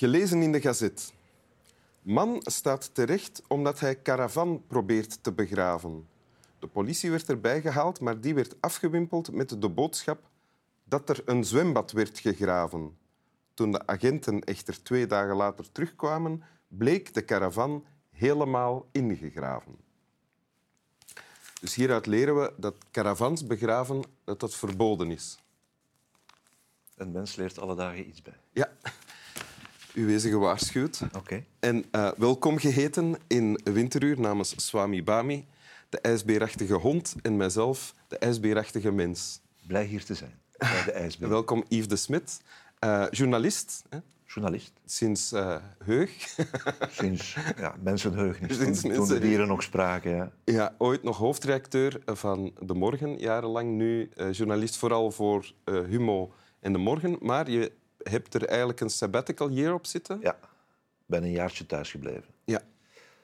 Gelezen in de gazet. Man staat terecht omdat hij caravan probeert te begraven. De politie werd erbij gehaald, maar die werd afgewimpeld met de boodschap dat er een zwembad werd gegraven. Toen de agenten echter twee dagen later terugkwamen, bleek de caravan helemaal ingegraven. Dus hieruit leren we dat caravans begraven dat dat verboden is. Een mens leert alle dagen iets bij. Ja, u wezen gewaarschuwd. Oké. En uh, welkom geheten in Winteruur namens Swami Bami, de ijsbeerachtige hond en mijzelf, de ijsbeerachtige mens. Blij hier te zijn, bij de ijsbeer. welkom Yves de Smet, uh, journalist. Hè? Journalist. Sinds uh, heug. Sinds ja, mensenheugenis, Sinds toen, toen de dieren nog spraken. Ja. ja, ooit nog hoofdredacteur van De Morgen, jarenlang. Nu journalist vooral voor Humo en De Morgen. Maar je hebt er eigenlijk een sabbatical year op zitten? Ja, ik ben een jaartje thuis gebleven. Ja,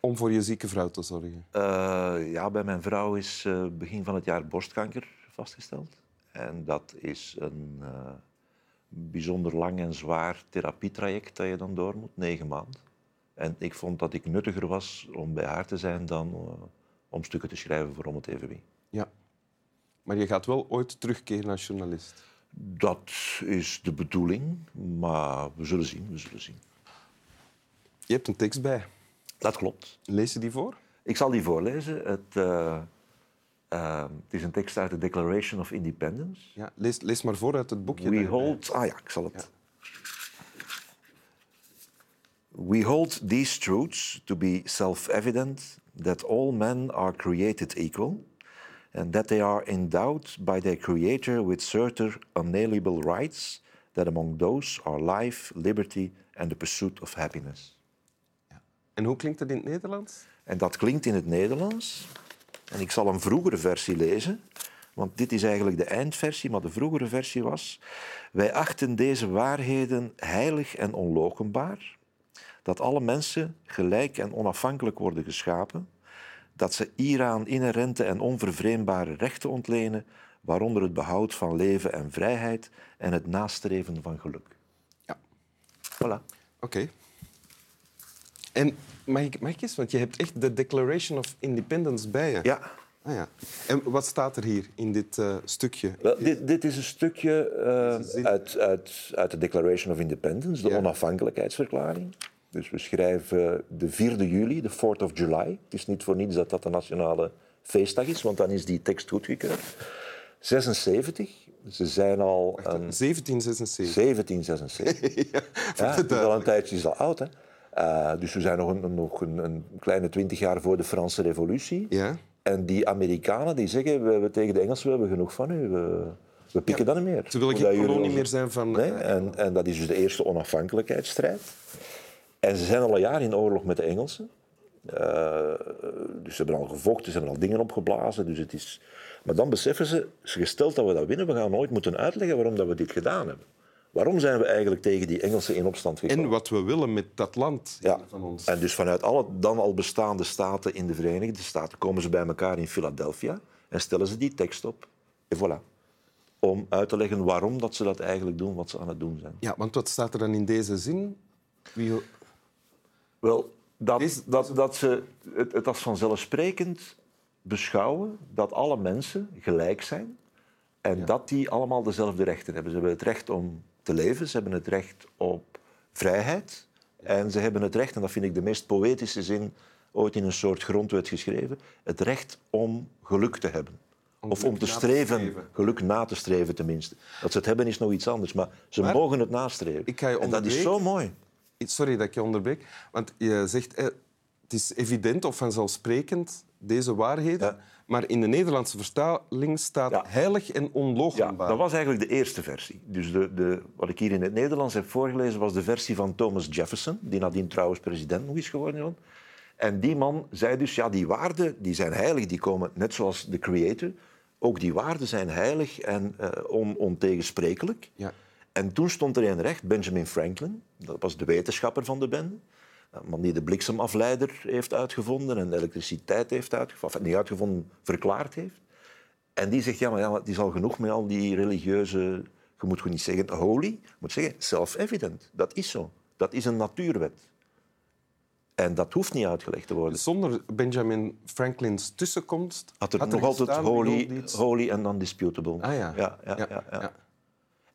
om voor je zieke vrouw te zorgen? Uh, ja, bij mijn vrouw is uh, begin van het jaar borstkanker vastgesteld. En dat is een uh, bijzonder lang en zwaar therapietraject dat je dan door moet, negen maanden. En ik vond dat ik nuttiger was om bij haar te zijn dan om stukken te schrijven voor Om het Even Wie. Ja, maar je gaat wel ooit terugkeren als journalist? Dat is de bedoeling, maar we zullen zien. We zullen zien. Je hebt een tekst bij. Dat klopt. Lees je die voor? Ik zal die voorlezen. Het, uh, uh, het is een tekst uit de Declaration of Independence. Ja, lees, lees maar voor uit het boekje. We hold... Ah ja, ik zal het... Ja. We hold these truths to be self-evident that all men are created equal and that they are endowed by their Creator with certain unalienable rights, that among those are life, liberty and the pursuit of happiness. Ja. En hoe klinkt het in het Nederlands? En dat klinkt in het Nederlands. En ik zal een vroegere versie lezen, want dit is eigenlijk de eindversie, maar de vroegere versie was: Wij achten deze waarheden heilig en onloochenbaar, dat alle mensen gelijk en onafhankelijk worden geschapen dat ze Iran inherente en onvervreembare rechten ontlenen, waaronder het behoud van leven en vrijheid en het nastreven van geluk. Ja. Voilà. Oké. En mag ik, mag ik eens, want je hebt echt de Declaration of Independence bij je. Ja. Ah, ja. En wat staat er hier in dit uh, stukje? Wel, dit, dit, is een stukje uh, uit, uit, uit de Declaration of Independence, de ja. onafhankelijkheidsverklaring. Dus we schrijven de 4 juli, de 4th of July. Het is niet voor niets dat dat de nationale feestdag is, want dan is die tekst goedgekeurd. 76. Ze zijn al... Een... 1776. 1776. ja, ja, het is al een tijdje is al oud, hè. Uh, dus we zijn nog, een, nog een, een, kleine twintig jaar voor de Franse revolutie. Ja. En die Amerikanen die zeggen, we, we tegen de Engelsen, we hebben genoeg van u. We, we pikken ja, dat niet meer. Ze willen geen kolonie meer zijn van... Nee, en, en dat is dus de eerste onafhankelijkheidsstrijd. En ze zijn al een jaar in oorlog met de Engelsen. Uh, dus ze hebben al gevochten, ze hebben al dingen opgeblazen. Dus het is... Maar dan beseffen ze, gesteld dat we dat winnen, we gaan nooit moeten uitleggen waarom dat we dit gedaan hebben. Waarom zijn we eigenlijk tegen die Engelsen in opstand gekomen? En wat we willen met dat land ja. van ons. En dus vanuit alle dan al bestaande staten in de Verenigde Staten komen ze bij elkaar in Philadelphia en stellen ze die tekst op. En voilà. Om uit te leggen waarom dat ze dat eigenlijk doen, wat ze aan het doen zijn. Ja, want wat staat er dan in deze zin? Wie... Wel, dat, dat, dat ze het, het als vanzelfsprekend beschouwen dat alle mensen gelijk zijn en dat die allemaal dezelfde rechten hebben. Ze hebben het recht om te leven, ze hebben het recht op vrijheid en ze hebben het recht, en dat vind ik de meest poëtische zin ooit in een soort grondwet geschreven, het recht om geluk te hebben. Om of om te streven, te streven, geluk na te streven tenminste. Dat ze het hebben is nog iets anders, maar ze maar, mogen het nastreven. Ik ga je en dat is zo mooi. Sorry dat ik je onderbreek, want je zegt eh, het is evident of vanzelfsprekend, deze waarheden. Ja. Maar in de Nederlandse vertaling staat ja. heilig en onloochenbaar. Ja, dat was eigenlijk de eerste versie. Dus de, de, wat ik hier in het Nederlands heb voorgelezen was de versie van Thomas Jefferson, die nadien trouwens president nog is geworden. En die man zei dus, ja, die waarden die zijn heilig, die komen net zoals de creator. Ook die waarden zijn heilig en uh, on, ontegensprekelijk. Ja. En toen stond er een recht, Benjamin Franklin, dat was de wetenschapper van de bende, een man die de bliksemafleider heeft uitgevonden en de elektriciteit heeft uitgevonden, niet uitgevonden, verklaard heeft. En die zegt, ja, maar ja, het is al genoeg met al die religieuze, je moet gewoon niet zeggen holy, je moet zeggen self-evident. Dat is zo. Dat is een natuurwet. En dat hoeft niet uitgelegd te worden. Zonder Benjamin Franklin's tussenkomst Had er had nog altijd holy, holy and undisputable. Ah. Ja, ja, ja, ja.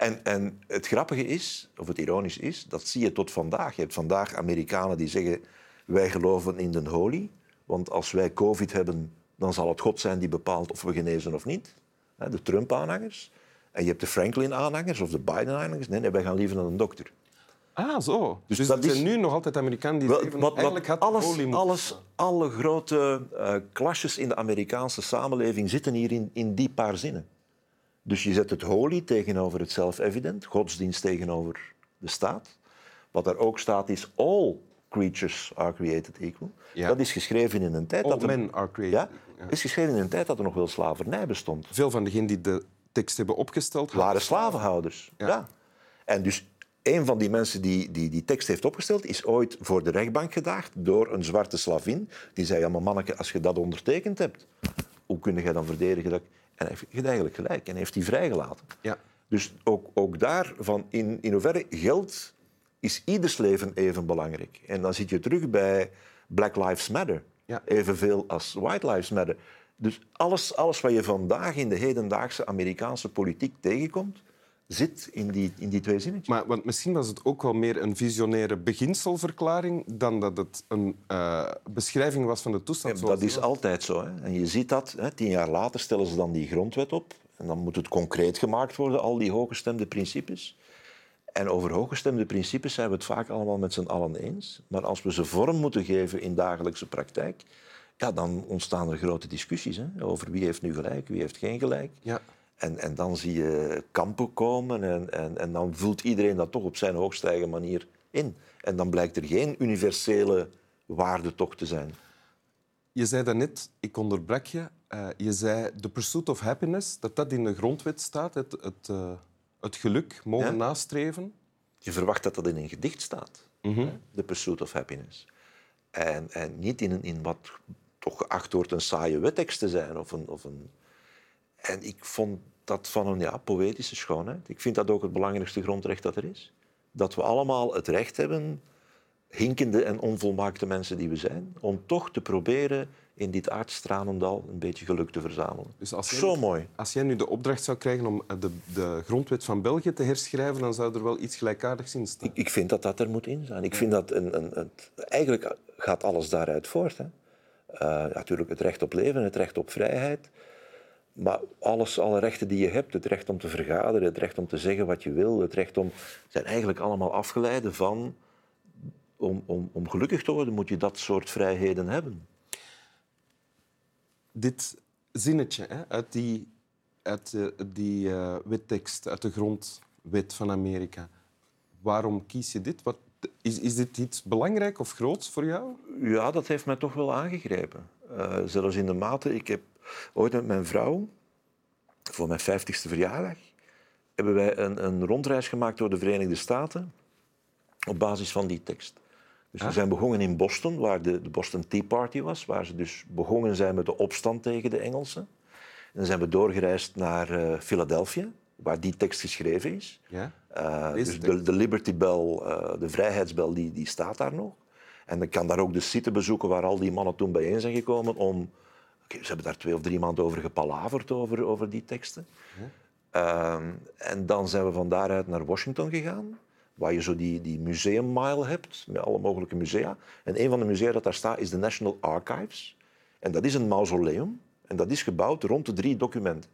En, en het grappige is, of het ironisch is, dat zie je tot vandaag. Je hebt vandaag Amerikanen die zeggen, wij geloven in de holy. Want als wij covid hebben, dan zal het God zijn die bepaalt of we genezen of niet. De Trump-aanhangers. En je hebt de Franklin-aanhangers of de Biden-aanhangers. Nee, nee, wij gaan liever naar een dokter. Ah, zo. Dus, Dus dat zijn is- nu nog altijd Amerikanen die Wel, zeggen... wat- wat- eigenlijk had alles, olie alles, alle grote eh clashes in de Amerikaanse samenleving zitten hier in, in die paar zinnen. Dus je zet het holy tegenover het self-evident, godsdienst tegenover de staat. Wat er ook staat is all creatures are created equal. Ja. Dat is geschreven in een tijd All dat er, men are created. ja, is geschreven in een tijd dat er nog wel slavernij bestond Veel van degenen die de tekst hebben opgesteld... waren slavenhouders. Ja. Ja. En dus een van die mensen die, die die tekst heeft opgesteld, is ooit voor de rechtbank gedaagd door een zwarte slavin. Die zei, ja, maar manneke, als je dat ondertekend hebt, hoe kun je dan verdedigen dat... En hij heeft eigenlijk gelijk en heeft die vrijgelaten. Ja. Dus ook, ook daar, van in, in hoeverre geld is ieders leven even belangrijk. En dan zit je terug bij Black Lives Matter. Ja. Evenveel als White Lives Matter. Dus alles, alles wat je vandaag in de hedendaagse Amerikaanse politiek tegenkomt, zit in die, in die twee zinnetjes. Maar want misschien was het ook wel meer een visionaire beginselverklaring dan dat het een eh, beschrijving was van de toestand. dat is was. altijd zo. Hè. En je ziet dat, hè, tien jaar later stellen ze dan die grondwet op. En dan moet het concreet gemaakt worden, al die hooggestemde principes. En over hooggestemde principes zijn we het vaak allemaal met z'n allen eens. Maar als we ze vorm moeten geven in dagelijkse praktijk, ja, dan ontstaan er grote discussies hè, over wie heeft nu gelijk, wie heeft geen gelijk. Ja. En, en dan zie je kampen komen en, en, en dan voelt iedereen dat toch op zijn hoogst eigen manier in. En dan blijkt er geen universele waarde toch te zijn. Je zei daarnet, ik onderbrak je, eh, je zei the pursuit of happiness, dat dat in de grondwet staat, het, het, eh, het geluk mogen Ja. nastreven. Je verwacht dat dat in een gedicht staat. Mhm. The Pursuit of Happiness. En, en niet in, een- in wat toch geacht wordt een saaie wettekst te zijn. Of een, of een... En ik vond dat van een ja, poëtische schoonheid. Ik vind dat ook het belangrijkste grondrecht dat er is. Dat we allemaal het recht hebben, hinkende en onvolmaakte mensen die we zijn, om toch te proberen in dit aardstranendal een beetje geluk te verzamelen. Dus als jij- Zo mooi. Als jij nu de opdracht zou krijgen om eh, de, de grondwet van België te herschrijven, dan zou er wel iets gelijkaardigs in staan. Ik, ik vind dat dat er moet in zijn. Ik vind dat een, een, eigenlijk gaat alles daaruit voort. Hè. Eh, natuurlijk het recht op leven, het recht op vrijheid. Maar alles, alle rechten die je hebt, het recht om te vergaderen, het recht om te zeggen wat je wil, het recht om... zijn eigenlijk allemaal afgeleiden van... Om, om, om gelukkig te worden moet je dat soort vrijheden hebben. Dit zinnetje hè, uit die, uit, eh, die eh, wettekst, uit de grondwet van Amerika. Waarom kies je dit? Wat, is, is dit iets belangrijk of groots voor jou? Ja, dat heeft mij toch wel aangegrepen. Eh, zelfs in de mate, ik heb ooit met mijn vrouw, voor mijn vijftigste verjaardag, hebben wij een, een rondreis gemaakt door de Verenigde Staten op basis van die tekst. Dus we Ah. zijn begonnen in Boston, waar de, de Boston Tea Party was, waar ze dus begonnen zijn met de opstand tegen de Engelsen. En dan zijn we doorgereisd naar eh, Philadelphia, waar die tekst geschreven is. Ja? Uh, dus de, de Liberty Bell, uh, de vrijheidsbel, die, die staat daar nog. En ik kan daar ook de site bezoeken waar al die mannen toen bijeen zijn gekomen om... ze hebben daar twee of drie maanden over gepalaverd, over, over die teksten. Uh, en dan zijn we van daaruit naar Washington gegaan, waar je zo die, die museummile hebt, met alle mogelijke musea. En een van de musea dat daar staat is de National Archives. En dat is een mausoleum. En dat is gebouwd rond de drie documenten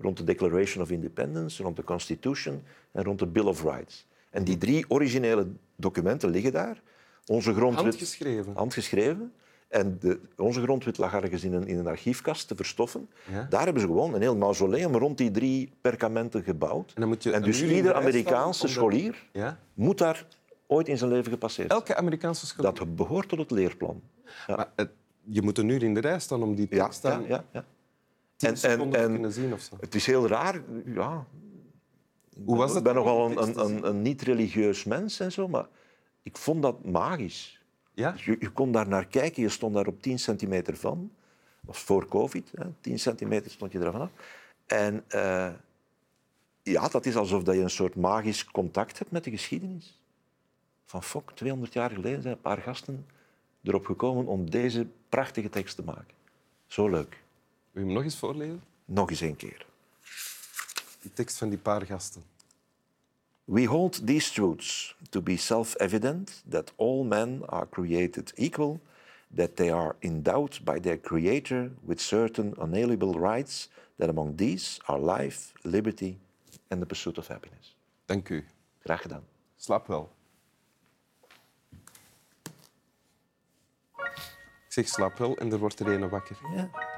rond de Declaration of Independence, rond de Constitution en rond de Bill of Rights. En die drie originele documenten liggen daar. Onze grondwet... Handgeschreven. Handgeschreven. En de, onze grondwet lag ergens in een, in een archiefkast te verstoffen. Ja. Daar hebben ze gewoon een heel mausoleum rond die drie perkamenten gebouwd. En dan moet je En dus ieder Amerikaanse scholier Ja? moet daar ooit in zijn leven gepasseerd zijn. Elke Amerikaanse school. Dat behoort tot het leerplan. Maar het- je moet een uur in de rij staan om die tekst ja, ja. ja. En- en- te en- kunnen zien. Of zo. Het is heel raar. Ja, Hoe was ik het ben om nogal een, te een, een, een niet-religieus mens en zo, maar ik vond dat magisch. Ja? Je, je kon daar naar kijken, je stond daar op 10 centimeter van. Dat was voor covid, hè. 10 centimeter stond je er vanaf. En eh, ja, dat is alsof dat je een soort magisch contact hebt met de geschiedenis. van fok, 200 jaar geleden zijn een paar gasten erop gekomen om deze prachtige tekst te maken. Zo leuk. Wil je hem nog eens voorlezen? Nog eens een keer. Die tekst van die paar gasten. We hold these truths to be self-evident that all men are created equal, that they are endowed by their Creator with certain unalienable rights, that among these are life, liberty and the pursuit of happiness. Dank u. Graag gedaan. Slaap wel. Ik zeg slaap wel en er wordt er een wakker. Ja.